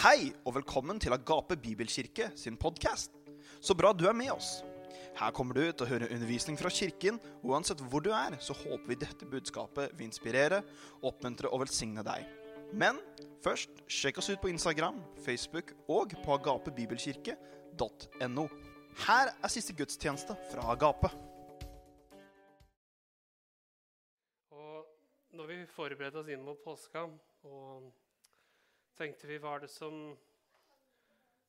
Hei og velkommen til Agape Bibelkirke sin podkast. Så bra du er med oss. Her kommer du til å høre undervisning fra kirken, og uansett hvor du er, så håper vi dette budskapet vil inspirere, oppmuntre og velsigne deg. Men først, sjekk oss ut på Instagram, Facebook og på agapebibelkirke.no. Her er siste gudstjeneste fra Agape. Og når vi forberedte oss inn mot påska, og tenkte vi hva er, det som,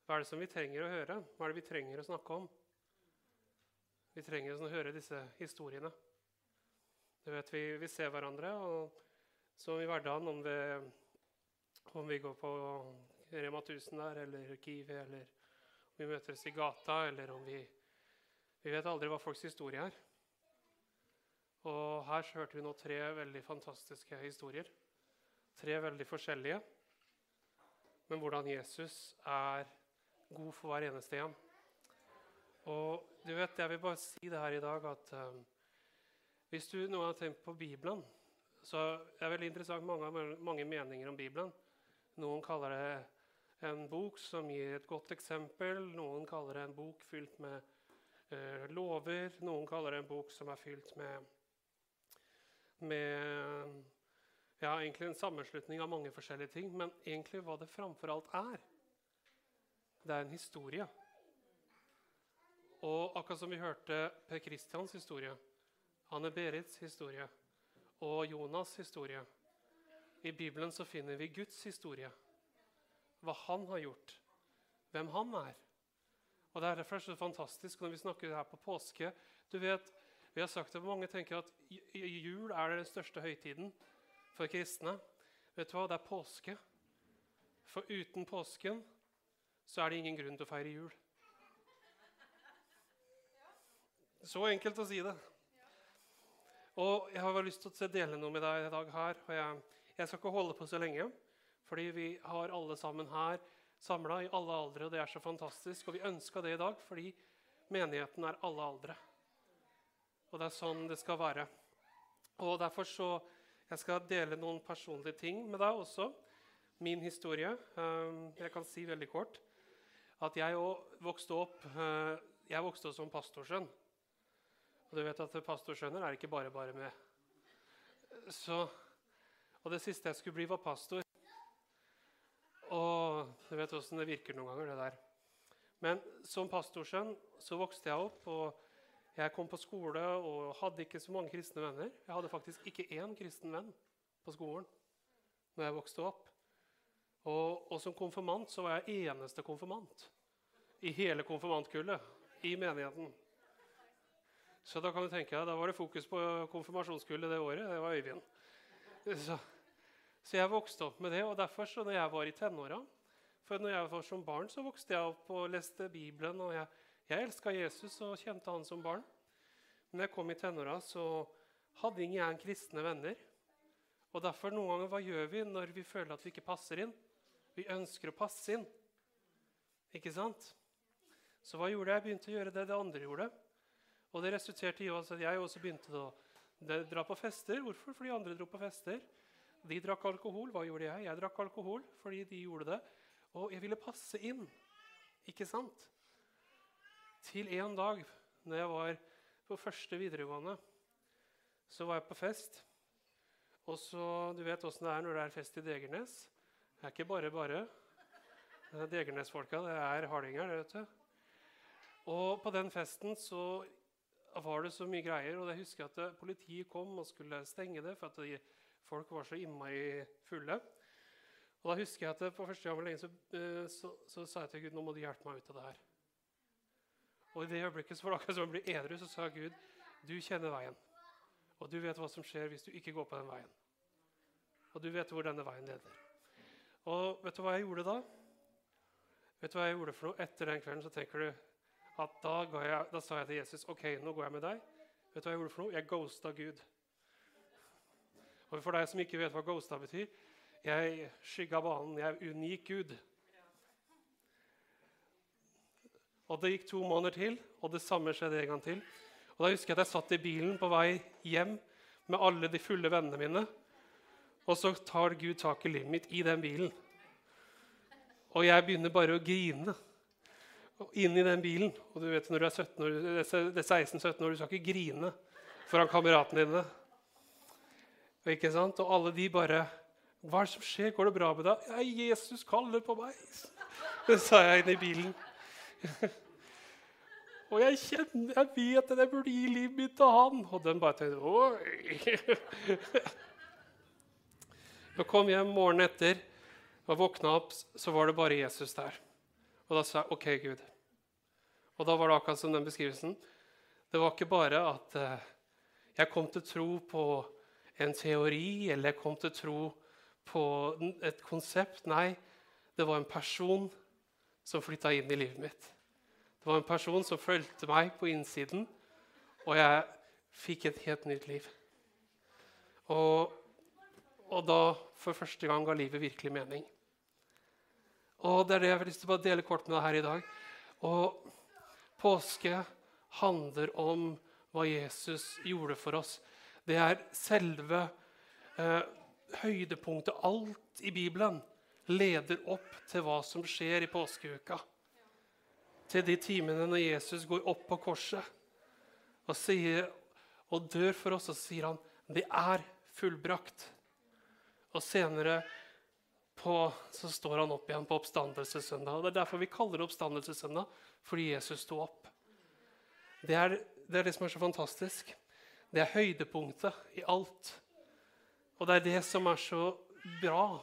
hva er det som vi trenger å høre? Hva er det vi trenger å snakke om? Vi trenger å høre disse historiene. Du vet, vi, vi ser hverandre, og som i hverdagen, om, vi, om vi går på Rema 1000 der, eller Kiwi, eller om vi møtes i gata, eller om vi Vi vet aldri hva folks historie er. Og her hørte vi nå tre veldig fantastiske historier. Tre veldig forskjellige men hvordan Jesus er god for hver eneste en. Og du vet, Jeg vil bare si det her i dag at um, hvis du nå har tenkt på Bibelen så er det veldig interessant mange, mange meninger om Bibelen. Noen kaller det en bok som gir et godt eksempel. Noen kaller det en bok fylt med uh, lover. Noen kaller det en bok som er fylt med, med ja, egentlig en sammenslutning av mange forskjellige ting, men egentlig hva det framfor alt er, det er en historie. Og akkurat som vi hørte Per Kristians historie, Anne Berits historie og Jonas' historie I Bibelen så finner vi Guds historie. Hva han har gjort, hvem han er. Og Det er derfor så fantastisk når vi snakker her på påske. Du vet, vi har sagt det, Mange tenker at jul er den største høytiden for kristne. Vet du hva? Det er påske. For uten påsken så er det ingen grunn til å feire jul. Så enkelt å si det. Og Jeg har lyst til å dele noe med deg i dag her. og jeg, jeg, skal ikke holde på så lenge, fordi vi har alle sammen her samla i alle aldre. og Det er så fantastisk. Og vi ønska det i dag fordi menigheten er alle aldre. Og det er sånn det skal være. Og Derfor så jeg skal dele noen personlige ting med deg også. Min historie. Ehm, jeg kan si veldig kort at jeg vokste opp eh, jeg vokste opp som pastorsønn. Og du vet at pastorsønner er ikke bare bare med. Så, og det siste jeg skulle bli, var pastor. Og du vet åssen det virker noen ganger, det der. Men som pastorsønn så vokste jeg opp. og jeg kom på skole og hadde ikke så mange kristne venner. Jeg hadde faktisk ikke én kristen venn på skolen når jeg vokste opp. Og, og som konfirmant så var jeg eneste konfirmant i hele konfirmantkullet i menigheten. Så da kan du tenke deg, da var det fokus på konfirmasjonskullet det året. Det var Øyvind. Så, så, jeg vokste opp med det. Og derfor, så når jeg var i tenåra For når jeg var som barn, så vokste jeg opp og leste Bibelen. og jeg jeg elska Jesus og kjente han som barn. Men da jeg kom i tenåra, så hadde ingen jeg kristne venner. Og derfor noen ganger, hva gjør vi når vi føler at vi ikke passer inn? Vi ønsker å passe inn. Ikke sant? Så hva gjorde jeg? Jeg begynte å gjøre det det andre gjorde. Og det resulterte i at jeg også begynte å dra på fester. Hvorfor? Fordi andre dro på fester. De drakk alkohol. Hva gjorde jeg? Jeg drakk alkohol fordi de gjorde det. Og jeg ville passe inn. Ikke sant? Til en dag når jeg var på første videregående, så var jeg på fest. Og så, Du vet åssen det er når det er fest i Degernes. Det er ikke bare bare. Er Degernes-folka. Det er hardinger, det, vet du. Og på den festen så var det så mye greier. og jeg husker at Politiet kom og skulle stenge det for at de, folk var så innmari fulle. Og da husker jeg at på første gang så, eh, så, så, sa jeg til Gud nå må du hjelpe meg ut av det her. Og i det øyeblikket så var det akkurat som å bli edru, så sa Gud, du kjenner veien. Og du vet hva som skjer hvis du ikke går på den veien. Og du vet hvor denne veien leder. Og vet du hva jeg gjorde da? Vet du hva jeg gjorde for noe? Etter den kvelden så tenker du at da, jeg, da sa jeg til Jesus ok, nå går jeg med deg. Vet du hva jeg gjorde for noe? Jeg ghosta Gud. Og for deg som ikke vet hva ghosta betyr jeg skygga banen. Jeg unik Gud. Og Det gikk to måneder til, og det samme skjedde en gang til. Og Da husker jeg at jeg satt i bilen på vei hjem med alle de fulle vennene mine. Og så tar Gud tak i livet mitt i den bilen. Og jeg begynner bare å grine inn i den bilen. Og du vet når du er 17 år, det er 16-17 år, du skal ikke grine foran kameratene dine. Ikke sant? og alle de bare Hva er det som skjer? Går det bra med deg? 'Jesus kaller på meg', det sa jeg inn i bilen. Og jeg kjenner, jeg vet at jeg burde gi livet mitt til han. Og den bare tenkte Oi. Jeg kom hjem morgenen etter og våkna opp, så var det bare Jesus der. Og da sa jeg OK, Gud. Og da var det akkurat som den beskrivelsen. Det var ikke bare at uh, jeg kom til tro på en teori eller jeg kom til tro på et konsept. Nei, det var en person som flytta inn i livet mitt. Det var en person som fulgte meg på innsiden, og jeg fikk et helt nytt liv. Og, og da for første gang ga livet virkelig mening. Og Det er det jeg har lyst til å dele kort med deg her i dag. Og Påske handler om hva Jesus gjorde for oss. Det er selve eh, høydepunktet. Alt i Bibelen leder opp til hva som skjer i påskeuka. Til de timene når Jesus går opp på korset og, sier, og dør for oss, og sier han det er fullbrakt. Og senere på, så står han opp igjen på oppstandelsessøndag. Og Det er derfor vi kaller det oppstandelsessøndag, fordi Jesus sto opp. Det er, det er det som er så fantastisk. Det er høydepunktet i alt. Og det er det som er så bra.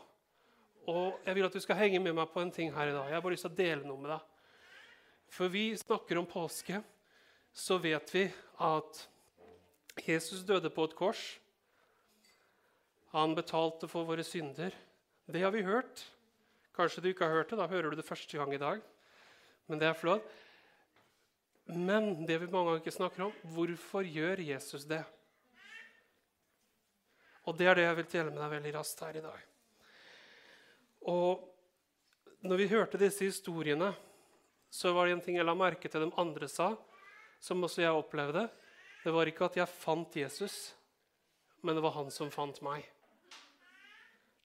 Og jeg vil at du skal henge med meg på en ting her i dag. Jeg har bare lyst til å dele noe med deg. For vi snakker om påske, så vet vi at Jesus døde på et kors. Han betalte for våre synder. Det har vi hørt. Kanskje du ikke har hørt det. Da hører du det første gang i dag. Men det er flott. Men det vi mange ganger ikke snakker om, hvorfor gjør Jesus det? Og det er det jeg vil dele med deg veldig raskt her i dag. Og når vi hørte disse historiene, så var det en ting jeg la merke til de andre sa, som også jeg opplevde. Det var ikke at jeg fant Jesus, men det var han som fant meg.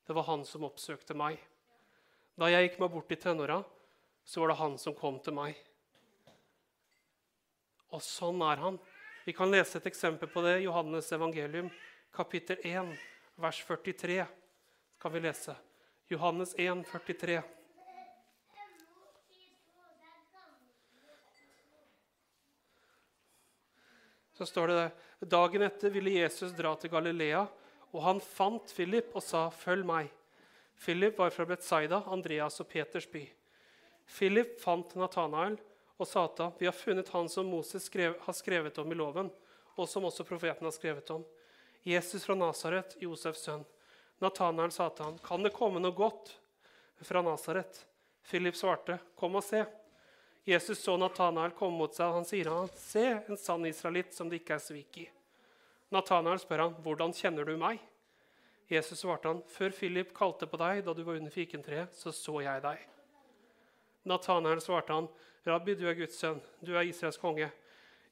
Det var han som oppsøkte meg. Da jeg gikk meg bort i tenåra, så var det han som kom til meg. Og sånn er han. Vi kan lese et eksempel på det. i Johannes evangelium, kapittel 1, vers 43. kan vi lese. Johannes 1, 43. Så står det der. Dagen etter ville Jesus dra til Galilea, og han fant Philip og sa, 'Følg meg.' Philip var fra Betzaida, Andreas og Peters by. Philip fant Natanael og sa til ham, 'Vi har funnet han som Moses skrev, har skrevet om i loven,' 'og som også profeten har skrevet om.' Jesus fra Nasaret, Josefs sønn. Natanael sa til han, 'Kan det komme noe godt fra Nasaret?' Philip svarte, 'Kom og se.' Jesus så Nathanael komme mot seg, og han sier han, 'Se, en sann israelitt som det ikke er svik i.' Nathanael spør han, 'Hvordan kjenner du meg?' Jesus svarte han, 'Før Philip kalte på deg da du var under fikentreet, så så jeg deg.' Nathanael svarte han, 'Rabbi, du er Guds sønn, du er Israels konge.'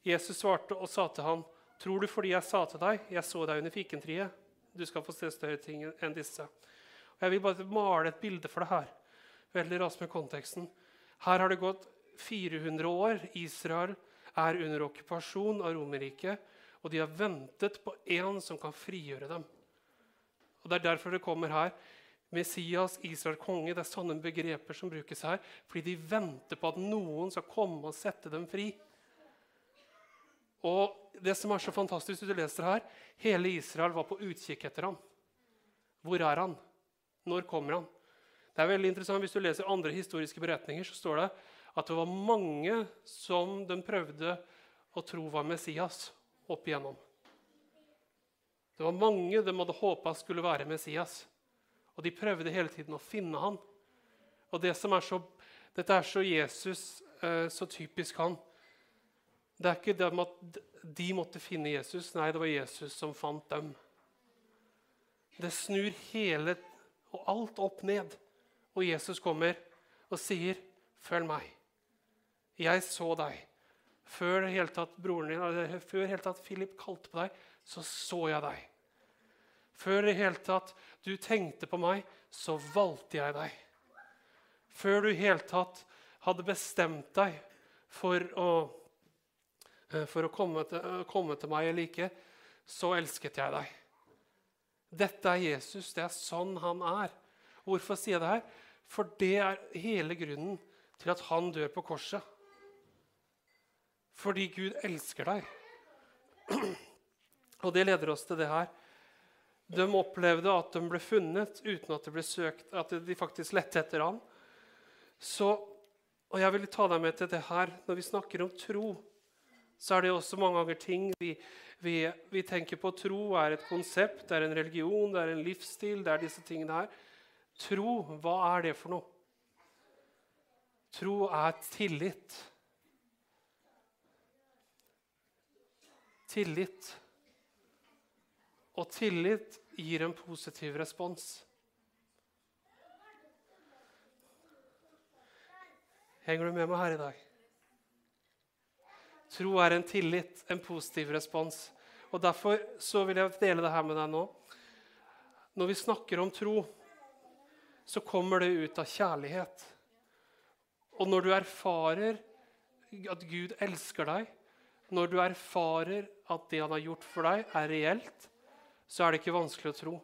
Jesus svarte og sa til han, 'Tror du fordi jeg sa til deg, jeg så deg under fikentreet, du skal få se større ting enn disse.' Og jeg vil bare male et bilde for deg her. Veldig raskt med konteksten. Her har det gått 400 år. Israel er under okkupasjon av Romerriket, og de har ventet på en som kan frigjøre dem. Og Det er derfor det kommer her. Messias, Israel konge, det er sånne begreper som brukes her. Fordi de venter på at noen skal komme og sette dem fri. Og det som er så fantastisk, du leser her, Hele Israel var på utkikk etter ham. Hvor er han? Når kommer han? Det er veldig interessant, Hvis du leser andre historiske beretninger, så står det at det var mange som de prøvde å tro var Messias opp igjennom. Det var mange de hadde håpa skulle være Messias. Og de prøvde hele tiden å finne han. Og det som er så, Dette er så Jesus, eh, så typisk han. Det er ikke det at de måtte finne Jesus. Nei, det var Jesus som fant dem. Det snur hele og alt opp ned. Og Jesus kommer og sier, 'Følg meg.' Jeg så deg. Før hele tatt broren din, før hele tatt Philip kalte på deg, så så jeg deg. Før det hele tatt du tenkte på meg, så valgte jeg deg. før du i hele tatt hadde bestemt deg for å, for å komme, til, komme til meg eller ikke, så elsket jeg deg. Dette er Jesus. Det er sånn han er. Hvorfor sier jeg det her? For det er hele grunnen til at han dør på korset. Fordi Gud elsker deg. Og det leder oss til det her. De opplevde at de ble funnet uten at, ble søkt, at de faktisk lette etter ham. Så, og jeg vil ta deg med til det her. Når vi snakker om tro, så er det også mange ganger ting vi, vi, vi tenker på. Tro er et konsept, det er en religion, det er en livsstil. det er disse tingene her. Tro, hva er det for noe? Tro er tillit. Tillit. Og tillit gir en positiv respons. Henger du med meg her i dag? Tro er en tillit, en positiv respons. Og Derfor så vil jeg dele det her med deg nå. Når vi snakker om tro, så kommer det ut av kjærlighet. Og når du erfarer at Gud elsker deg, når du erfarer at det han har gjort for deg, er reelt, så er det ikke vanskelig å tro.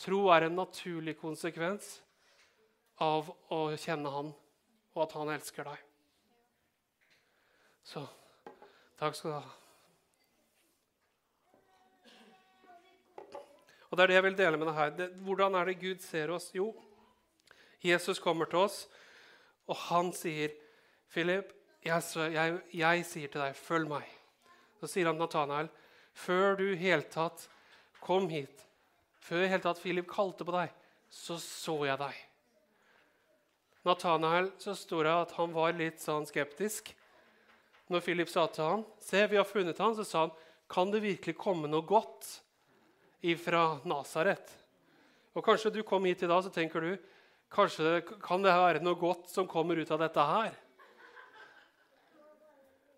Tro er en naturlig konsekvens av å kjenne Han, og at Han elsker deg. Så takk skal du ha. Og Det er det jeg vil dele med deg her. Det, hvordan er det Gud ser oss? Jo, Jesus kommer til oss, og han sier, 'Philip, jeg, jeg, jeg sier til deg, følg meg.' Så sier han til Nathanael, 'Før du i hele tatt kom hit, før i hele tatt Philip kalte på deg, så så jeg deg.' Nathanael så står det at han var litt sånn skeptisk. Når Philip sa til han, 'Se, vi har funnet han', så sa han, 'Kan det virkelig komme noe godt?' ifra Nasaret. Og Kanskje du kom hit i dag så tenker du kanskje kan det være noe godt som kommer ut av dette her.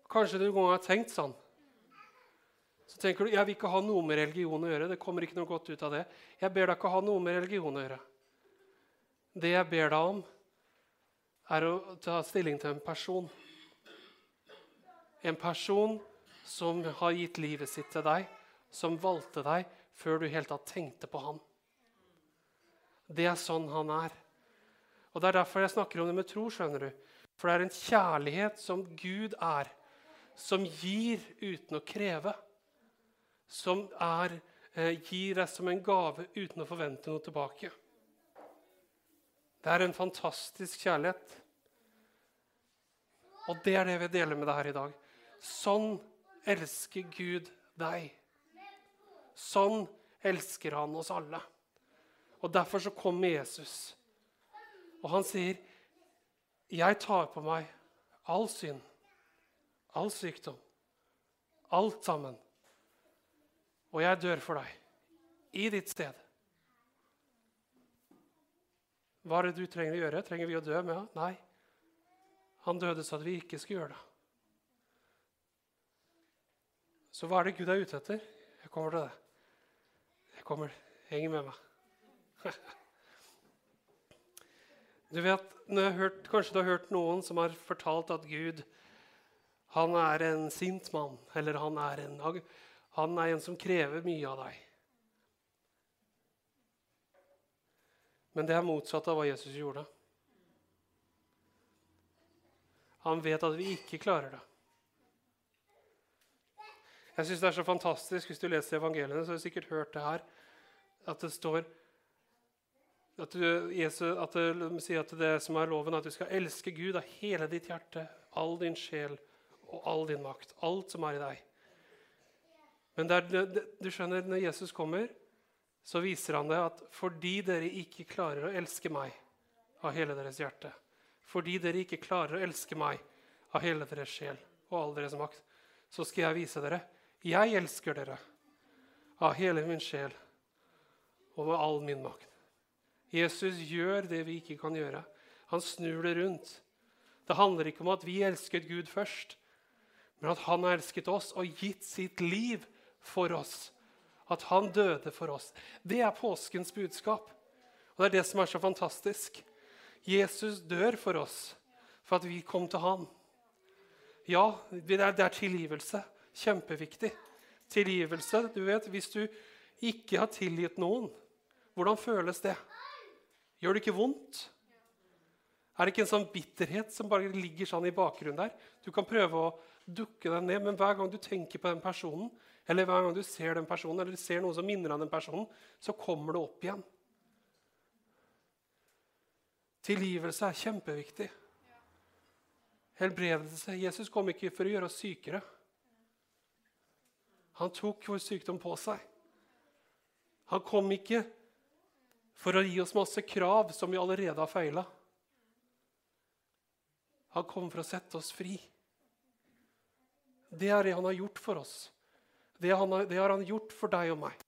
Kanskje du noen gang har tenkt sånn. Så tenker du jeg vil ikke ha noe med religion å gjøre. det kommer ikke noe godt ut av det. Jeg ber deg ikke ha noe med religion å gjøre. Det jeg ber deg om, er å ta stilling til en person. En person som har gitt livet sitt til deg, som valgte deg før du helt tatt tenkte på han. Det er sånn han er. Og Det er derfor jeg snakker om det med tro. skjønner du. For det er en kjærlighet som Gud er, som gir uten å kreve. Som er, eh, gir deg som en gave uten å forvente noe tilbake. Det er en fantastisk kjærlighet. Og det er det vi deler med deg her i dag. Sånn elsker Gud deg. Sånn elsker han oss alle. Og Derfor så kommer Jesus. Og han sier, 'Jeg tar på meg all synd, all sykdom, alt sammen.' 'Og jeg dør for deg, i ditt sted.' Hva er det du trenger å gjøre? Trenger vi å dø med? Nei. Han døde så at vi ikke skulle gjøre det. Så hva er det Gud er ute etter? Jeg kommer til det Jeg kommer. Heng med meg. Du vet, hørt, Kanskje du har hørt noen som har fortalt at Gud han er en sint mann, eller han er en, han er en som krever mye av deg. Men det er motsatt av hva Jesus gjorde. Han vet at vi ikke klarer det. Jeg synes det er så fantastisk, Hvis du leser evangeliene, så har du sikkert hørt det her, at det står at, du, Jesus, at det sier at det som er loven, at du skal elske Gud av hele ditt hjerte, all din sjel og all din makt. Alt som er i deg. Men der, du skjønner, når Jesus kommer, så viser han det at fordi dere ikke klarer å elske meg av hele deres hjerte, fordi dere ikke klarer å elske meg av hele deres sjel og all deres makt, så skal jeg vise dere jeg elsker dere av hele min sjel og med all min makt. Jesus gjør det vi ikke kan gjøre. Han snur det rundt. Det handler ikke om at vi elsket Gud først, men at han har elsket oss og gitt sitt liv for oss. At han døde for oss. Det er påskens budskap. Og det er det som er så fantastisk. Jesus dør for oss for at vi kom til han. Ja, det er tilgivelse. Kjempeviktig. Tilgivelse. Du vet, Hvis du ikke har tilgitt noen, hvordan føles det? Gjør det ikke vondt? Er det ikke en sånn bitterhet som bare ligger sånn i bakgrunnen der? Du kan prøve å dukke den ned, men hver gang du tenker på den personen, eller hver gang du ser den personen, eller ser noe som minner om den personen, så kommer det opp igjen. Tilgivelse er kjempeviktig. Helbredelse. Jesus kom ikke for å gjøre oss sykere. Han tok vår sykdom på seg. Han kom ikke for å gi oss masse krav som vi allerede har feila. Han kom for å sette oss fri. Det er det han har gjort for oss. Det, har, det har han gjort for deg og meg.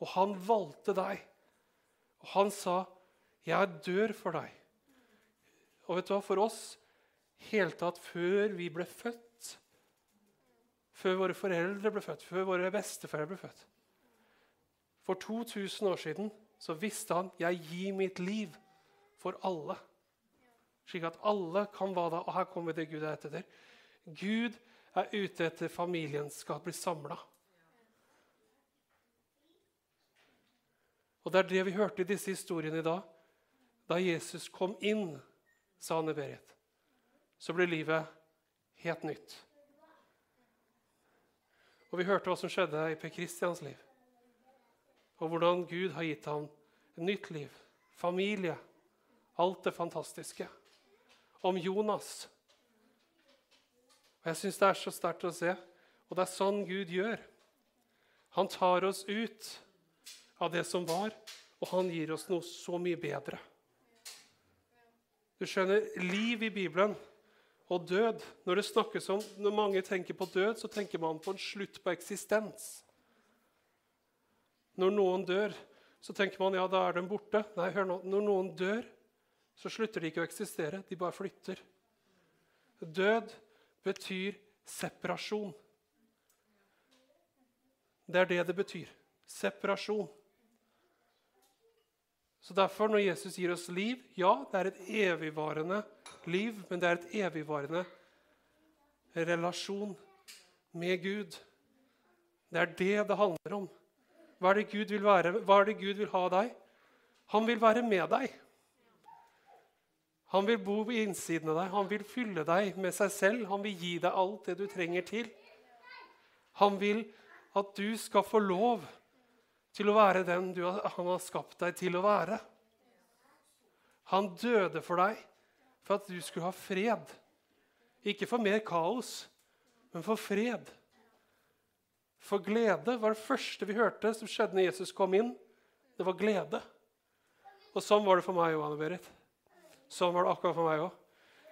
Og han valgte deg. Og han sa, 'Jeg dør for deg'. Og vet du hva, for oss helt tatt før vi ble født, før våre foreldre ble født, før våre besteforeldre ble født For 2000 år siden så visste han 'Jeg gir mitt liv for alle'. Slik at alle kan være da, Og her kommer det Gud er etter. Gud er ute etter familien skal bli samla. Og det er det vi hørte i disse historiene i dag. Da Jesus kom inn, sa Anne Berit, så ble livet helt nytt. Og vi hørte hva som skjedde i Per Kristians liv. Og hvordan Gud har gitt ham et nytt liv, familie, alt det fantastiske. Om Jonas. Og Jeg syns det er så sterkt å se. Og det er sånn Gud gjør. Han tar oss ut av det som var, og han gir oss noe så mye bedre. Du skjønner, liv i Bibelen og død Når det snakkes om, når mange tenker på død, så tenker man på en slutt på eksistens. Når noen dør, så tenker man ja, da er de borte. Nei, hør nå. Når noen dør, så slutter de ikke å eksistere. De bare flytter. Død betyr separasjon. Det er det det betyr. Separasjon. Så derfor, når Jesus gir oss liv Ja, det er et evigvarende liv, men det er et evigvarende relasjon med Gud. Det er det det handler om. Hva er det Gud vil, være? Hva er det Gud vil ha av deg? Han vil være med deg. Han vil bo på innsiden av deg, han vil fylle deg med seg selv. Han vil gi deg alt det du trenger til. Han vil at du skal få lov til å være den du, han har skapt deg til å være. Han døde for deg for at du skulle ha fred. Ikke for mer kaos, men for fred. For glede var det første vi hørte som skjedde når Jesus kom inn. Det var glede. Og sånn var det for meg òg, Anne Berit. Sånn var det akkurat for meg òg.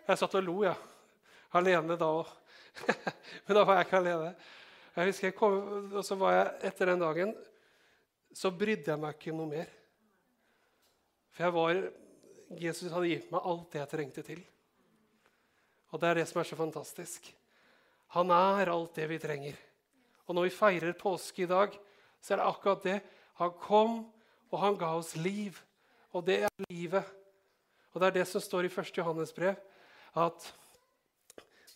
Jeg satt og lo, jeg. Ja. Alene da òg. Men da var jeg ikke alene. Jeg husker jeg kom, og så var jeg, Etter den dagen så brydde jeg meg ikke noe mer. For jeg var, Jesus hadde gitt meg alt det jeg trengte til. Og det er det som er så fantastisk. Han er alt det vi trenger. Og når vi feirer påske i dag, så er det akkurat det. Han kom, og han ga oss liv. Og det er livet. Og det er det som står i 1. Johannes brev, at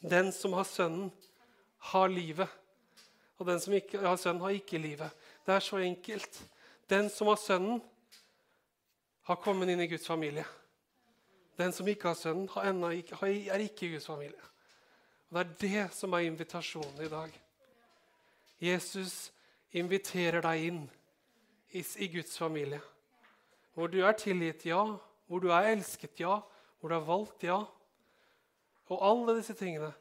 den som har Sønnen, har livet. Og den som ikke har Sønnen, har ikke livet. Det er så enkelt. Den som har Sønnen, har kommet inn i Guds familie. Den som ikke har Sønnen, har ikke, er ikke i Guds familie. Og Det er det som er invitasjonen i dag. Jesus inviterer deg inn i, i Guds familie. Hvor du er tilgitt, ja, hvor du er elsket, ja. Hvor du er valgt, ja. Og alle disse tingene.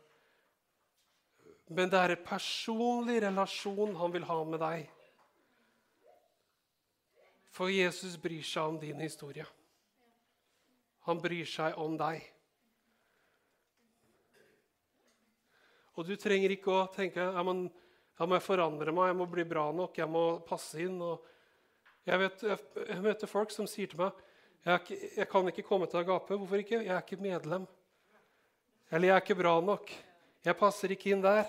Men det er en personlig relasjon han vil ha med deg. For Jesus bryr seg om din historie. Han bryr seg om deg. Og du trenger ikke å tenke ja, men, jeg må forandre meg, jeg må bli bra nok, jeg må passe inn. Jeg, vet, jeg, møter folk som sier til meg jeg, jeg, kan ikke komme til Agape. Hvorfor ikke? Jeg er ikke medlem. Eller jeg er ikke bra nok. Jeg passer ikke inn der.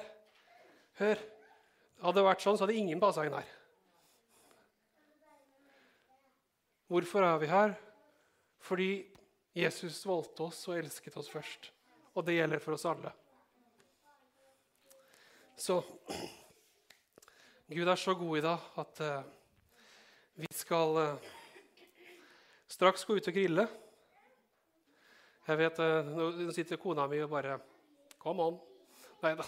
Hør. Hadde det vært sånn, så hadde ingen passa inn her. Hvorfor er vi her? Fordi Jesus valgte oss og elsket oss først. Og det gjelder for oss alle. Så Gud er så god i dag at uh, vi skal uh, straks gå ut og grille. Jeg vet, uh, Nå sitter kona mi og bare Kom an. Nei da.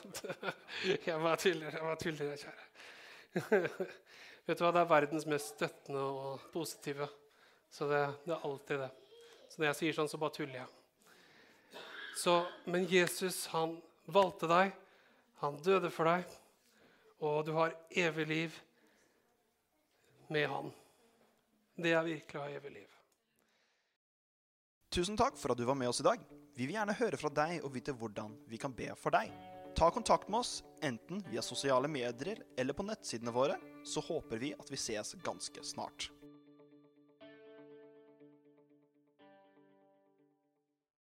Jeg var tuller, jeg var tuller, kjære. Vet du hva, Det er verdens mest støttende og positive. Så det, det, er alltid det. Så når jeg sier sånn, så bare tuller jeg. Så, men Jesus, han valgte deg. Han døde for deg. Og du har evig liv med han. Det er virkelig å ha evig liv. Tusen takk for at du var med oss i dag. Vi vil gjerne høre fra deg og vite hvordan vi kan be for deg. Ta kontakt med oss enten via sosiale medier eller på nettsidene våre, så håper vi at vi ses ganske snart.